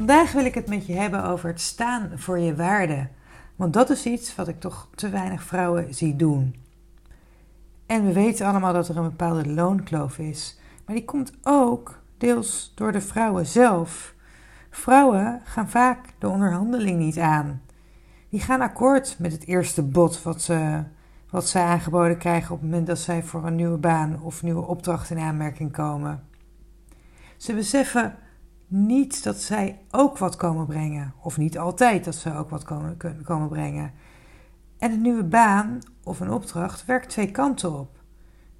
Vandaag wil ik het met je hebben over het staan voor je waarde. Want dat is iets wat ik toch te weinig vrouwen zie doen. En we weten allemaal dat er een bepaalde loonkloof is. Maar die komt ook deels door de vrouwen zelf. Vrouwen gaan vaak de onderhandeling niet aan. Die gaan akkoord met het eerste bod wat ze, wat ze aangeboden krijgen op het moment dat zij voor een nieuwe baan of nieuwe opdracht in aanmerking komen. Ze beseffen niet dat zij ook wat komen brengen, of niet altijd dat ze ook wat komen, komen brengen. En een nieuwe baan of een opdracht werkt twee kanten op.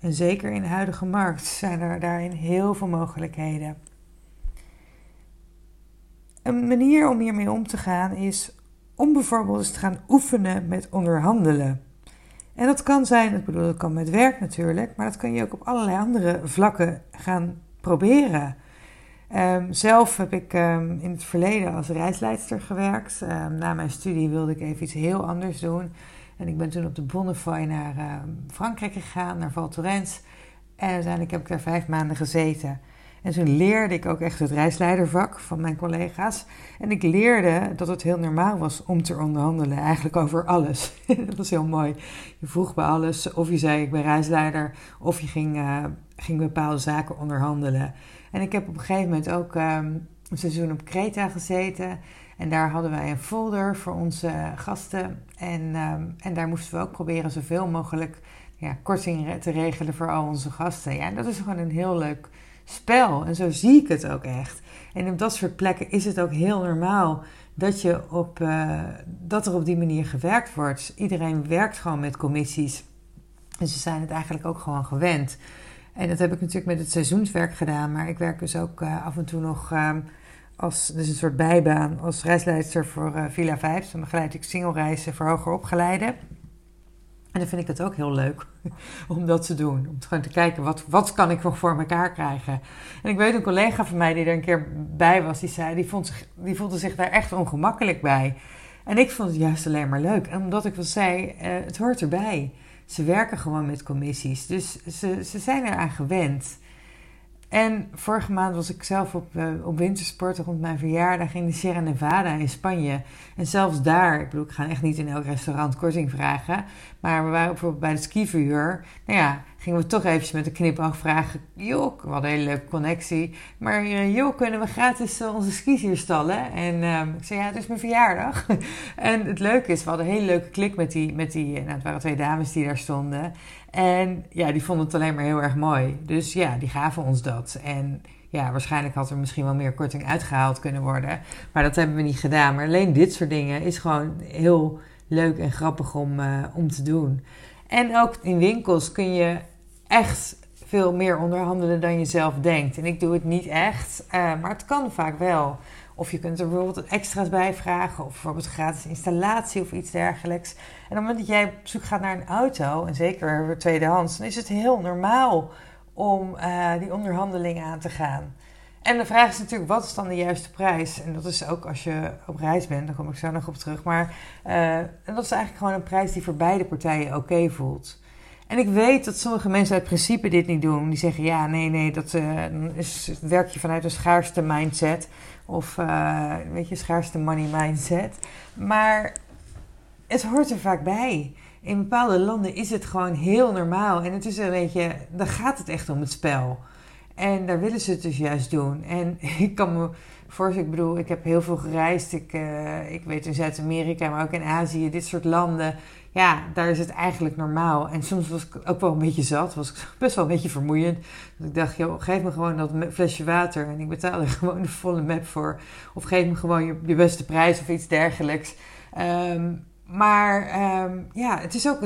En zeker in de huidige markt zijn er daarin heel veel mogelijkheden. Een manier om hiermee om te gaan is om bijvoorbeeld eens te gaan oefenen met onderhandelen. En dat kan zijn, ik bedoel, dat kan met werk natuurlijk, maar dat kan je ook op allerlei andere vlakken gaan proberen. Um, zelf heb ik um, in het verleden als reisleidster gewerkt. Um, na mijn studie wilde ik even iets heel anders doen. En ik ben toen op de Bonnefoy naar Frankrijk gegaan, naar Val Thorens. En uiteindelijk heb ik daar vijf maanden gezeten. En toen leerde ik ook echt het reisleidervak van mijn collega's. En ik leerde dat het heel normaal was om te onderhandelen, eigenlijk over alles. dat was heel mooi. Je vroeg bij alles, of je zei ik ben reisleider, of je ging, uh, ging bepaalde zaken onderhandelen. En ik heb op een gegeven moment ook um, een seizoen op Kreta gezeten. En daar hadden wij een folder voor onze gasten. En, um, en daar moesten we ook proberen zoveel mogelijk ja, korting te regelen voor al onze gasten. Ja, dat is gewoon een heel leuk spel. En zo zie ik het ook echt. En op dat soort plekken is het ook heel normaal dat, je op, uh, dat er op die manier gewerkt wordt. Iedereen werkt gewoon met commissies. En ze zijn het eigenlijk ook gewoon gewend. En dat heb ik natuurlijk met het seizoenswerk gedaan. Maar ik werk dus ook uh, af en toe nog uh, als dus een soort bijbaan als reisleidster voor uh, Villa 5. Dan begeleid ik singelreizen voor hoger opgeleiden. En dan vind ik het ook heel leuk om dat te doen. Om gewoon te kijken, wat, wat kan ik nog voor elkaar krijgen? En ik weet een collega van mij die er een keer bij was, die zei, die, vond zich, die voelde zich daar echt ongemakkelijk bij. En ik vond het juist alleen maar leuk. En omdat ik wel zei, het hoort erbij ze werken gewoon met commissies. Dus ze, ze zijn eraan gewend. En vorige maand was ik zelf op, uh, op wintersport rond mijn verjaardag in de Sierra Nevada in Spanje. En zelfs daar, ik bedoel, ik ga echt niet in elk restaurant korting vragen. Maar we waren bijvoorbeeld bij de skiverhuur. Nou ja, gingen we toch eventjes met een knipoog vragen. Joh, hadden een hele leuke connectie. Maar uh, joh, kunnen we gratis uh, onze skis hier stallen? En um, ik zei, ja, het is mijn verjaardag. en het leuke is, we hadden een hele leuke klik met die, met die nou, het waren twee dames die daar stonden. En ja, die vonden het alleen maar heel erg mooi. Dus ja, die gaven ons dat. En ja, waarschijnlijk had er misschien wel meer korting uitgehaald kunnen worden. Maar dat hebben we niet gedaan. Maar alleen dit soort dingen is gewoon heel leuk en grappig om, om te doen. En ook in winkels kun je echt veel meer onderhandelen dan je zelf denkt. En ik doe het niet echt, uh, maar het kan vaak wel. Of je kunt er bijvoorbeeld extra's bij vragen, of bijvoorbeeld gratis installatie of iets dergelijks. En op het moment dat jij op zoek gaat naar een auto, en zeker tweedehands, dan is het heel normaal om uh, die onderhandeling aan te gaan. En de vraag is natuurlijk, wat is dan de juiste prijs? En dat is ook als je op reis bent, daar kom ik zo nog op terug. Maar en dat is eigenlijk gewoon een prijs die voor beide partijen oké voelt. En ik weet dat sommige mensen uit principe dit niet doen. Die zeggen, ja, nee, nee, dat uh, is, werk je vanuit een schaarste mindset. Of, uh, weet je, schaarste money mindset. Maar het hoort er vaak bij. In bepaalde landen is het gewoon heel normaal. En het is een beetje, dan gaat het echt om het spel. En daar willen ze het dus juist doen. En ik kan me voorstellen, ik bedoel, ik heb heel veel gereisd. Ik, uh, ik weet in Zuid-Amerika, maar ook in Azië, dit soort landen. Ja, daar is het eigenlijk normaal. En soms was ik ook wel een beetje zat. Was ik best wel een beetje vermoeiend. Dat ik dacht, joh, geef me gewoon dat flesje water. En ik betaal er gewoon de volle map voor. Of geef me gewoon je, je beste prijs of iets dergelijks. Um, maar ehm, ja, het is ook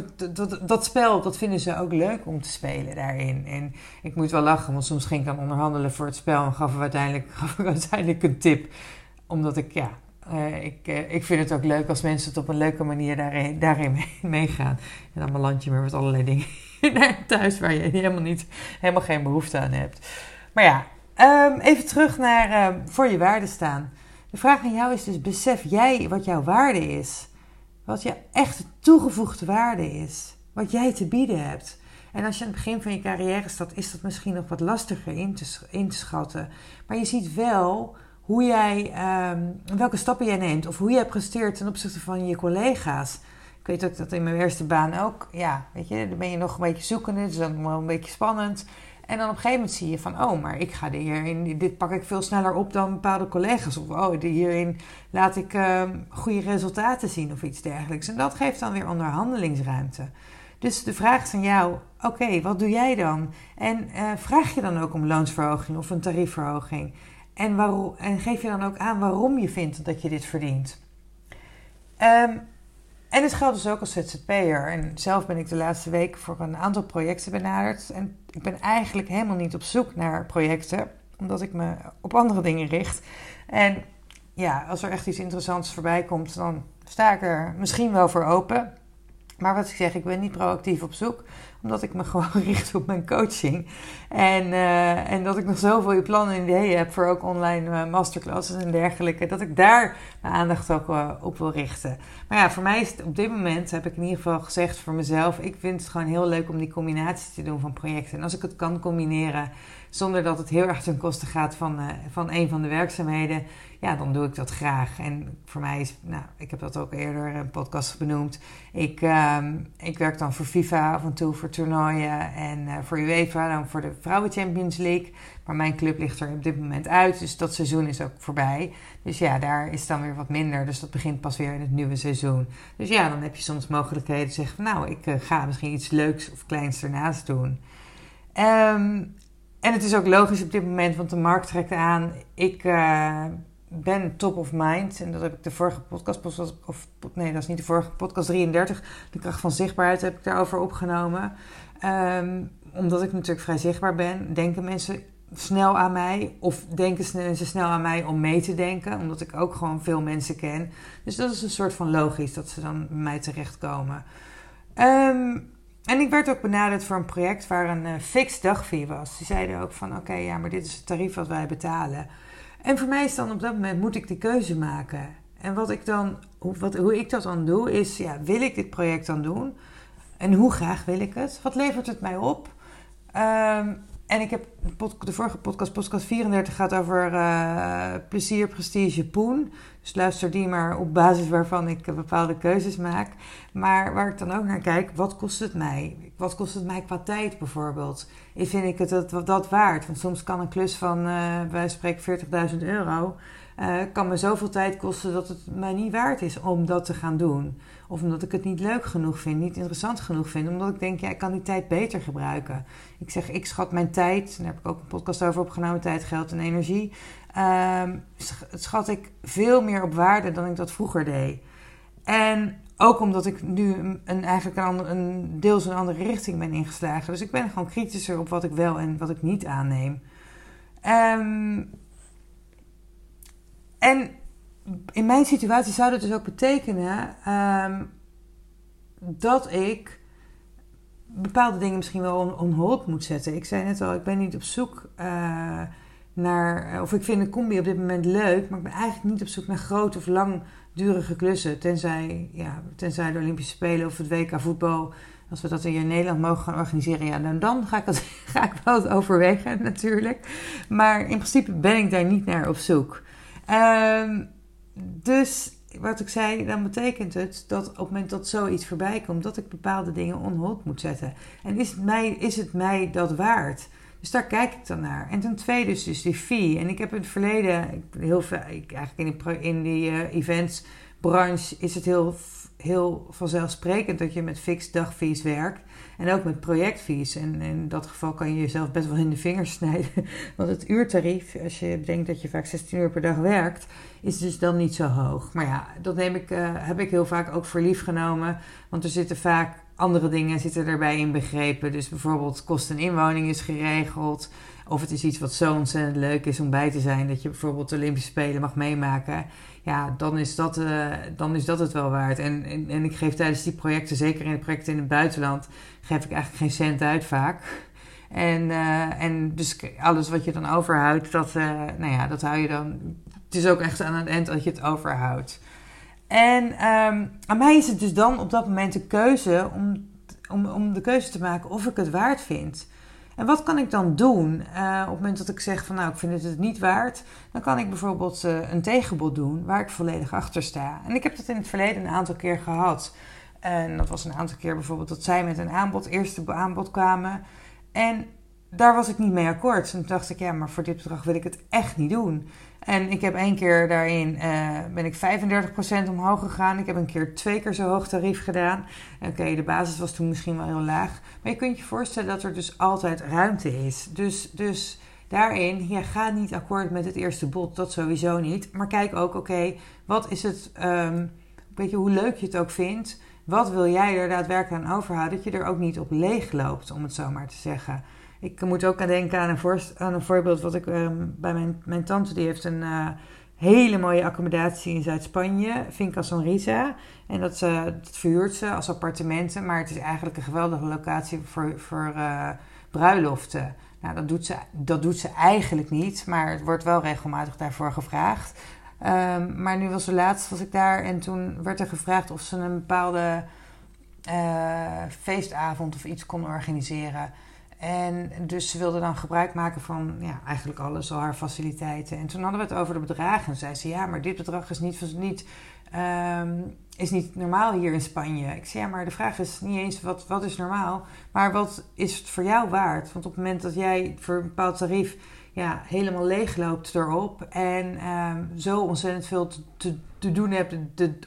dat, spel, dat vinden ze ook leuk om te spelen daarin. En ik moet wel lachen, want soms ging ik dan onderhandelen voor het spel en gaf, ik uiteindelijk een tip. Omdat ik, ja, uh, ik, uh, ik vind het ook leuk als mensen het op een leuke manier daarin, meegaan. En dan beland je maar met allerlei dingen thuis waar je helemaal, niet, helemaal geen behoefte aan hebt. Maar ja, um, even terug naar um, voor je waarde staan. De vraag aan jou is dus: besef jij wat jouw waarde is? Wat je echte toegevoegde waarde is? Wat jij te bieden hebt? En als je aan het begin van je carrière staat, is dat misschien nog wat lastiger in te, in te schatten. Maar je ziet wel hoe jij, um, welke stappen jij neemt of hoe jij presteert ten opzichte van je collega's. Ik weet ook dat in mijn eerste baan ook, ja, weet je, dan ben je nog een beetje zoekende, dus dan wel een beetje spannend. En dan op een gegeven moment zie je van, oh, maar ik ga hierin, dit pak ik veel sneller op dan bepaalde collega's. Of oh, hierin laat ik uh, goede resultaten zien of iets dergelijks. En dat geeft dan weer onderhandelingsruimte. Dus de vraag is aan jou, oké, wat doe jij dan? En uh, vraag je dan ook om loonsverhoging of een tariefverhoging? En, waarom, en geef je dan ook aan waarom je vindt dat je dit verdient? Um, en het geldt dus ook als ZZP'er. En zelf ben ik de laatste week voor een aantal projecten benaderd. En ik ben eigenlijk helemaal niet op zoek naar projecten, omdat ik me op andere dingen richt. En ja, als er echt iets interessants voorbij komt, dan sta ik er misschien wel voor open. Maar wat ik zeg, ik ben niet proactief op zoek omdat ik me gewoon richt op mijn coaching. En, uh, en dat ik nog zoveel plannen en ideeën heb voor ook online uh, masterclasses en dergelijke. Dat ik daar mijn aandacht ook uh, op wil richten. Maar ja, voor mij is het op dit moment, heb ik in ieder geval gezegd voor mezelf. Ik vind het gewoon heel leuk om die combinatie te doen van projecten. En als ik het kan combineren zonder dat het heel erg ten koste gaat van, van een van de werkzaamheden ja, dan doe ik dat graag. En voor mij is, nou, ik heb dat ook eerder in een podcast benoemd. Ik, uh, ik werk dan voor FIFA af en toe voor toernooien en uh, voor UEFA dan voor de Vrouwen Champions League. Maar mijn club ligt er op dit moment uit, dus dat seizoen is ook voorbij. Dus ja, daar is dan weer wat minder. Dus dat begint pas weer in het nieuwe seizoen. Dus ja, dan heb je soms mogelijkheden zeggen van nou, ik uh, ga misschien iets leuks of kleins ernaast doen. Um, en het is ook logisch op dit moment, want de markt trekt aan. Ik uh, ben top of mind. En dat heb ik de vorige podcast, of nee, dat is niet de vorige podcast 33. De kracht van zichtbaarheid heb ik daarover opgenomen. Um, omdat ik natuurlijk vrij zichtbaar ben, denken mensen snel aan mij. Of denken mensen snel aan mij om mee te denken. Omdat ik ook gewoon veel mensen ken. Dus dat is een soort van logisch dat ze dan bij mij terechtkomen. Um, en ik werd ook benaderd voor een project waar een uh, fix dagfee was. Die zeiden ook van oké, ja, maar dit is het tarief wat wij betalen. En voor mij is dan op dat moment moet ik die keuze maken. En wat ik dan, hoe, wat, hoe ik dat dan doe, is ja, wil ik dit project dan doen? En hoe graag wil ik het? Wat levert het mij op? Um, en ik heb de vorige podcast, podcast 34, gaat over uh, plezier, prestige, poen. Dus luister die maar op basis waarvan ik bepaalde keuzes maak. Maar waar ik dan ook naar kijk, wat kost het mij? Wat kost het mij qua tijd bijvoorbeeld? Vind ik het dat, dat waard? Want soms kan een klus van, uh, wij spreken 40.000 euro, uh, kan me zoveel tijd kosten dat het mij niet waard is om dat te gaan doen. Of omdat ik het niet leuk genoeg vind, niet interessant genoeg vind. Omdat ik denk, ja, ik kan die tijd beter gebruiken. Ik zeg, ik schat mijn tijd, daar heb ik ook een podcast over opgenomen, tijd, geld en energie. Um, schat ik veel meer op waarde dan ik dat vroeger deed. En ook omdat ik nu een, eigenlijk een, ander, een deels een andere richting ben ingeslagen. Dus ik ben gewoon kritischer op wat ik wel en wat ik niet aanneem. Um, en in mijn situatie zou dat dus ook betekenen um, dat ik bepaalde dingen misschien wel on, moet zetten. Ik zei net al, ik ben niet op zoek uh, naar, of ik vind een combi op dit moment leuk, maar ik ben eigenlijk niet op zoek naar grote of langdurige klussen. Tenzij, ja, tenzij de Olympische Spelen of het WK voetbal, als we dat in Nederland mogen gaan organiseren, ja, dan, dan ga, ik het, ga ik wel het overwegen natuurlijk. Maar in principe ben ik daar niet naar op zoek. Um, dus wat ik zei, dan betekent het dat op het moment dat zoiets voorbij komt, dat ik bepaalde dingen onhold moet zetten. En is het mij, is het mij dat waard? Dus daar kijk ik dan naar. En ten tweede is dus die fee. En ik heb in het verleden, heel veel, eigenlijk in die, in die uh, events branche is het heel, heel vanzelfsprekend dat je met fix dagfees werkt. En ook met projectfees. En in dat geval kan je jezelf best wel in de vingers snijden. Want het uurtarief, als je denkt dat je vaak 16 uur per dag werkt, is dus dan niet zo hoog. Maar ja, dat neem ik, uh, heb ik heel vaak ook voor lief genomen. Want er zitten vaak andere dingen zitten erbij inbegrepen. Dus bijvoorbeeld kost en inwoning is geregeld. Of het is iets wat zo ontzettend leuk is om bij te zijn. Dat je bijvoorbeeld de Olympische Spelen mag meemaken. Ja, dan is dat, uh, dan is dat het wel waard. En, en, ik geef tijdens die projecten, zeker in de projecten in het buitenland, geef ik eigenlijk geen cent uit vaak. En, uh, en dus alles wat je dan overhoudt, dat, uh, nou ja, dat hou je dan. Het is ook echt aan het eind dat je het overhoudt. En um, aan mij is het dus dan op dat moment de keuze om, om, om de keuze te maken of ik het waard vind. En wat kan ik dan doen? Uh, op het moment dat ik zeg van nou, ik vind het het niet waard, dan kan ik bijvoorbeeld uh, een tegenbod doen waar ik volledig achter sta. En ik heb dat in het verleden een aantal keer gehad. En dat was een aantal keer bijvoorbeeld dat zij met een aanbod, eerste aanbod kwamen. En daar was ik niet mee akkoord. En toen dacht ik, ja, maar voor dit bedrag wil ik het echt niet doen. En ik heb één keer daarin uh, ben ik 35% omhoog gegaan. Ik heb een keer twee keer zo hoog tarief gedaan. Oké, de basis was toen misschien wel heel laag. Maar je kunt je voorstellen dat er dus altijd ruimte is. Dus, dus daarin, ja, ga niet akkoord met het eerste bod. Dat sowieso niet. Maar kijk ook, oké, wat is het, um, weet je, hoe leuk je het ook vindt. Wat wil jij er daadwerkelijk aan overhouden? Dat je er ook niet op leeg loopt, om het zo maar te zeggen. Ik moet ook aan denken aan een, een voorbeeld wat ik um, bij mijn, mijn tante, die heeft een uh, hele mooie accommodatie in Zuid-Spanje, Finca Sonrisa. En dat, uh, dat verhuurt ze als appartementen, maar het is eigenlijk een geweldige locatie voor, voor uh, bruiloften. Nou, dat doet, ze, dat doet ze eigenlijk niet, maar het wordt wel regelmatig daarvoor gevraagd. Um, maar nu was er laatst was ik daar en toen werd er gevraagd of ze een bepaalde feestavond of iets kon organiseren. En dus ze wilde dan gebruik maken van ja, eigenlijk alles, al haar faciliteiten. En toen hadden we het over de bedragen. En zei ze, ja, maar dit bedrag is niet, niet, um, is niet normaal hier in Spanje. Ik zei, ja, maar de vraag is niet eens wat, wat is normaal, maar wat is het voor jou waard? Want op het moment dat jij voor een bepaald tarief ja, helemaal leeg loopt erop en um, zo ontzettend veel te, te, doen hebt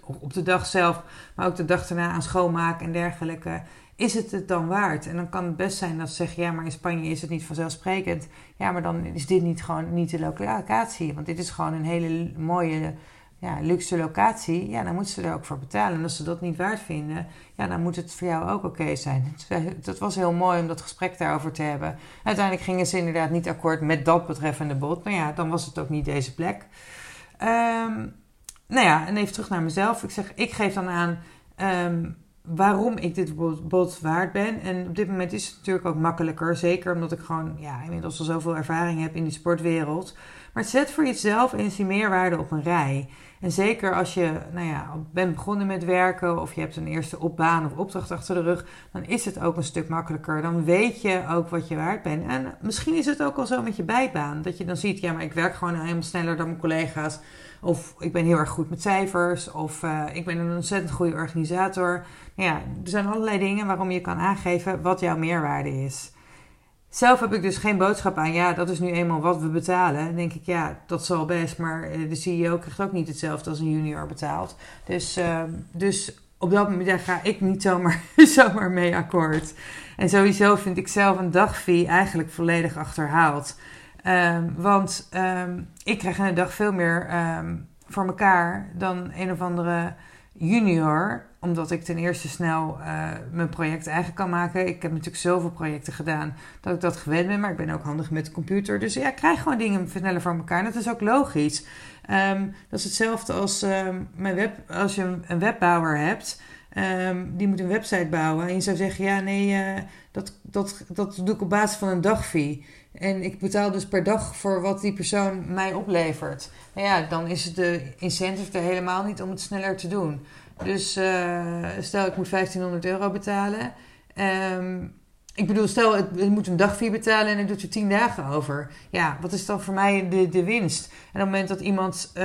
op de dag zelf, maar ook de dag daarna aan schoonmaken en dergelijke is het het dan waard? En dan kan het best zijn dat ze zeggen, ja, maar in Spanje is het niet vanzelfsprekend. Ja, maar dan is dit niet gewoon niet de locatie. Want dit is gewoon een hele mooie, ja, luxe locatie. Ja, dan moeten ze er ook voor betalen. En als ze dat niet waard vinden, ja, dan moet het voor jou ook oké zijn. Dat was heel mooi om dat gesprek daarover te hebben. Uiteindelijk gingen ze inderdaad niet akkoord met dat betreffende bod. Maar ja, dan was het ook niet deze plek. Um, nou ja, en even terug naar mezelf. Ik zeg, ik geef dan aan... Um, waarom ik dit bod waard ben. En op dit moment is het natuurlijk ook makkelijker. Zeker omdat ik gewoon ja, inmiddels al zoveel ervaring heb in die sportwereld. Maar zet voor jezelf eens die meerwaarde op een rij. En zeker als je nou ja, bent begonnen met werken of je hebt een eerste opbaan of opdracht achter de rug, dan is het ook een stuk makkelijker. Dan weet je ook wat je waard bent. En misschien is het ook al zo met je bijbaan. Dat je dan ziet, ja, maar ik werk gewoon helemaal sneller dan mijn collega's. Of ik ben heel erg goed met cijfers. Of uh, ik ben een ontzettend goede organisator. Ja, er zijn allerlei dingen waarom je kan aangeven wat jouw meerwaarde is. Zelf heb ik dus geen boodschap aan, ja, dat is nu eenmaal wat we betalen. Dan denk ik, ja, dat zal best, maar eh, de CEO krijgt ook niet hetzelfde als een junior betaald. Dus, uh, dus op dat moment daar ga ik niet zomaar, zomaar mee akkoord. En sowieso vind ik zelf een dagfee eigenlijk volledig achterhaald. Um, want um, ik krijg in een dag veel meer voor elkaar dan een of andere junior omdat ik ten eerste snel uh, mijn project eigen kan maken. Ik heb natuurlijk zoveel projecten gedaan dat ik dat gewend ben. Maar ik ben ook handig met de computer. Dus ja, ik krijg gewoon dingen sneller voor elkaar. Dat is ook logisch. Um, dat is hetzelfde als, um, mijn web, als je een webbouwer hebt. Um, die moet een website bouwen. En je zou zeggen, ja nee, uh, dat, dat, dat doe ik op basis van een dagfee. En ik betaal dus per dag voor wat die persoon mij oplevert. Nou ja, dan is de incentive er helemaal niet om het sneller te doen. Dus uh, stel ik moet 1500 euro betalen. Um, ik bedoel, stel ik moet een dagfee betalen en ik doet er 10 dagen over. Ja, wat is dan voor mij de, de winst? En op het moment dat iemand uh,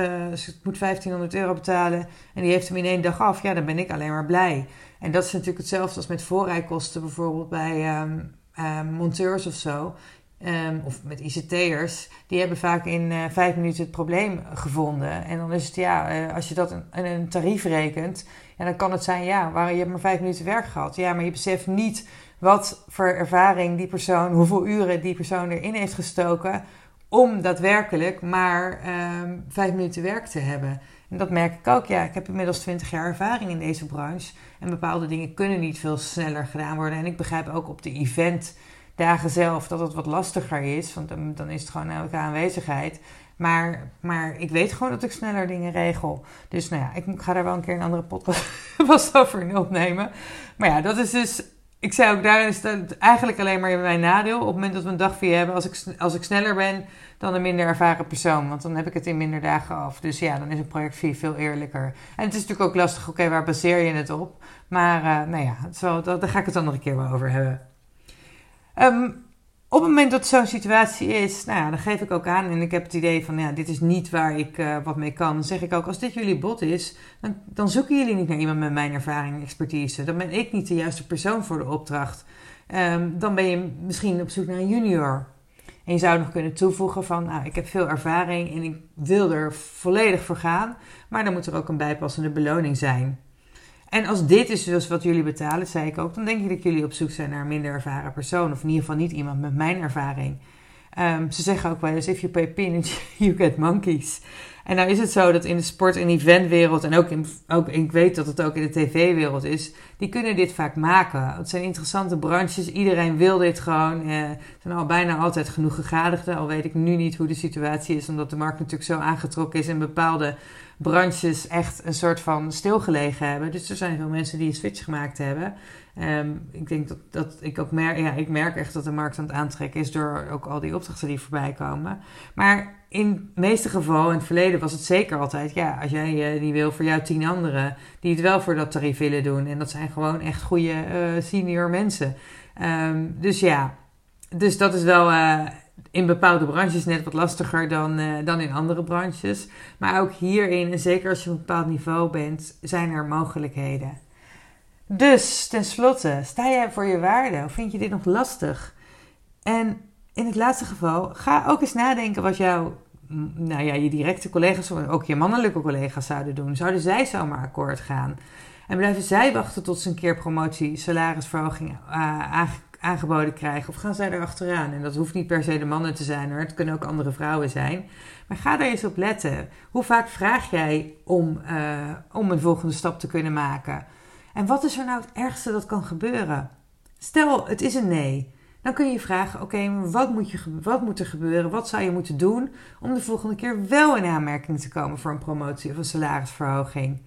moet 1500 euro betalen en die heeft hem in één dag af, ja, dan ben ik alleen maar blij. En dat is natuurlijk hetzelfde als met voorrijkosten bijvoorbeeld bij um, um, monteurs of zo ehm, of met ICT'ers, die hebben vaak in uh, vijf minuten het probleem gevonden. En dan is het ja, uh, als je dat in een tarief rekent, ja, dan kan het zijn, ja, waar je hebt maar vijf minuten werk gehad. Ja, maar je beseft niet wat voor ervaring die persoon, hoeveel uren die persoon erin heeft gestoken om daadwerkelijk maar um, vijf minuten werk te hebben. En dat merk ik ook. Ja, ik heb inmiddels 20 jaar ervaring in deze branche. En bepaalde dingen kunnen niet veel sneller gedaan worden. En ik begrijp ook op de eventdagen zelf dat het wat lastiger is. Want dan, is het gewoon elke aanwezigheid. Maar, maar ik weet gewoon dat ik sneller dingen regel. Dus nou ja, ik ga daar wel een keer een andere podcast over in opnemen. Maar ja, dat is dus ik zei ook, daar is dat eigenlijk alleen maar mijn nadeel. Op het moment dat we een dagvier hebben, als ik, als ik sneller ben dan een minder ervaren persoon. Want dan heb ik het in minder dagen af. Dus ja, dan is een project 4 veel eerlijker. En het is natuurlijk ook lastig, oké, waar baseer je het op? Maar uh, nou ja, zo, daar ga ik het andere keer wel over hebben. Um, op het moment dat zo'n situatie is, nou ja, dan geef ik ook aan en ik heb het idee van, ja, dit is niet waar ik uh, wat mee kan. Dan zeg ik ook, als dit jullie bot is, dan, dan, zoeken jullie niet naar iemand met mijn ervaring en expertise. Dan ben ik niet de juiste persoon voor de opdracht. Um, dan ben je misschien op zoek naar een junior. En je zou nog kunnen toevoegen van, nou, ik heb veel ervaring en ik wil er volledig voor gaan. Maar dan moet er ook een bijpassende beloning zijn. En als dit is dus wat jullie betalen, zei ik ook, dan denk ik dat jullie op zoek zijn naar een minder ervaren persoon. Of in ieder geval niet iemand met mijn ervaring. Um, ze zeggen ook wel eens, if you pay peanuts, you get monkeys. En nou is het zo dat in de sport- en eventwereld, en ook, in, ook ik weet dat het ook in de tv-wereld is, die kunnen dit vaak maken. Het zijn interessante branches, iedereen wil dit gewoon. Eh, er zijn al bijna altijd genoeg gegadigden, al weet ik nu niet hoe de situatie is, omdat de markt natuurlijk zo aangetrokken is in bepaalde branches echt een soort van stilgelegen hebben. Dus er zijn veel mensen die een switch gemaakt hebben. Um, ik denk dat, dat ik ook merk, ja, ik merk echt dat de markt aan het aantrekken is door ook al die opdrachten die voorbij komen. Maar in de meeste gevallen, in het verleden was het zeker altijd, ja, als jij uh, die wil voor jou tien anderen die het wel voor dat tarief willen doen. En dat zijn gewoon echt goede uh, senior mensen. Um, dus ja, dus dat is wel uh, in bepaalde branches net wat lastiger dan, dan in andere branches. Maar ook hierin, en zeker als je op een bepaald niveau bent, zijn er mogelijkheden. Dus tenslotte, sta jij voor je waarde of vind je dit nog lastig? En in het laatste geval, ga ook eens nadenken wat jouw, nou ja, je directe collega's ook je mannelijke collega's zouden doen. Zouden zij zomaar akkoord gaan? En blijven zij wachten tot ze een keer promotie, salarisverhoging uh, aangeboden krijgen? Of gaan zij er achteraan? En dat hoeft niet per se de mannen te zijn hoor, het kunnen ook andere vrouwen zijn. Maar ga daar eens op letten. Hoe vaak vraag jij om, uh, om een volgende stap te kunnen maken? En wat is er nou het ergste dat kan gebeuren? Stel, het is een nee. Dan kun je je vragen: oké, wat, moet wat moet er gebeuren? Wat zou je moeten doen om de volgende keer wel in aanmerking te komen voor een promotie of een salarisverhoging?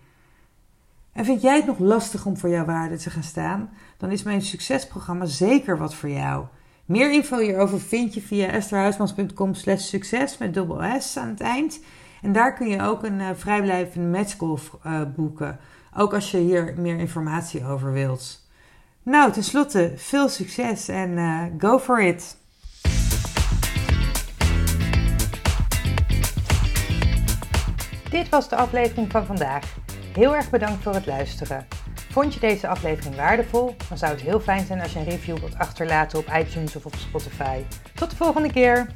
En vind jij het nog lastig om voor jouw waarde te gaan staan? Dan is mijn succesprogramma zeker wat voor jou. Meer info hierover vind je via estherhuismans.com slash succes met dubbel S aan het eind. En daar kun je ook een uh, vrijblijvende matchcall uh, boeken. Ook als je hier meer informatie over wilt. Nou, tenslotte, veel succes en uh, go for it! Dit was de aflevering van vandaag. Heel erg bedankt voor het luisteren. Vond je deze aflevering waardevol? Dan zou het heel fijn zijn als je een review wilt achterlaten op iTunes of op Spotify. Tot de volgende keer!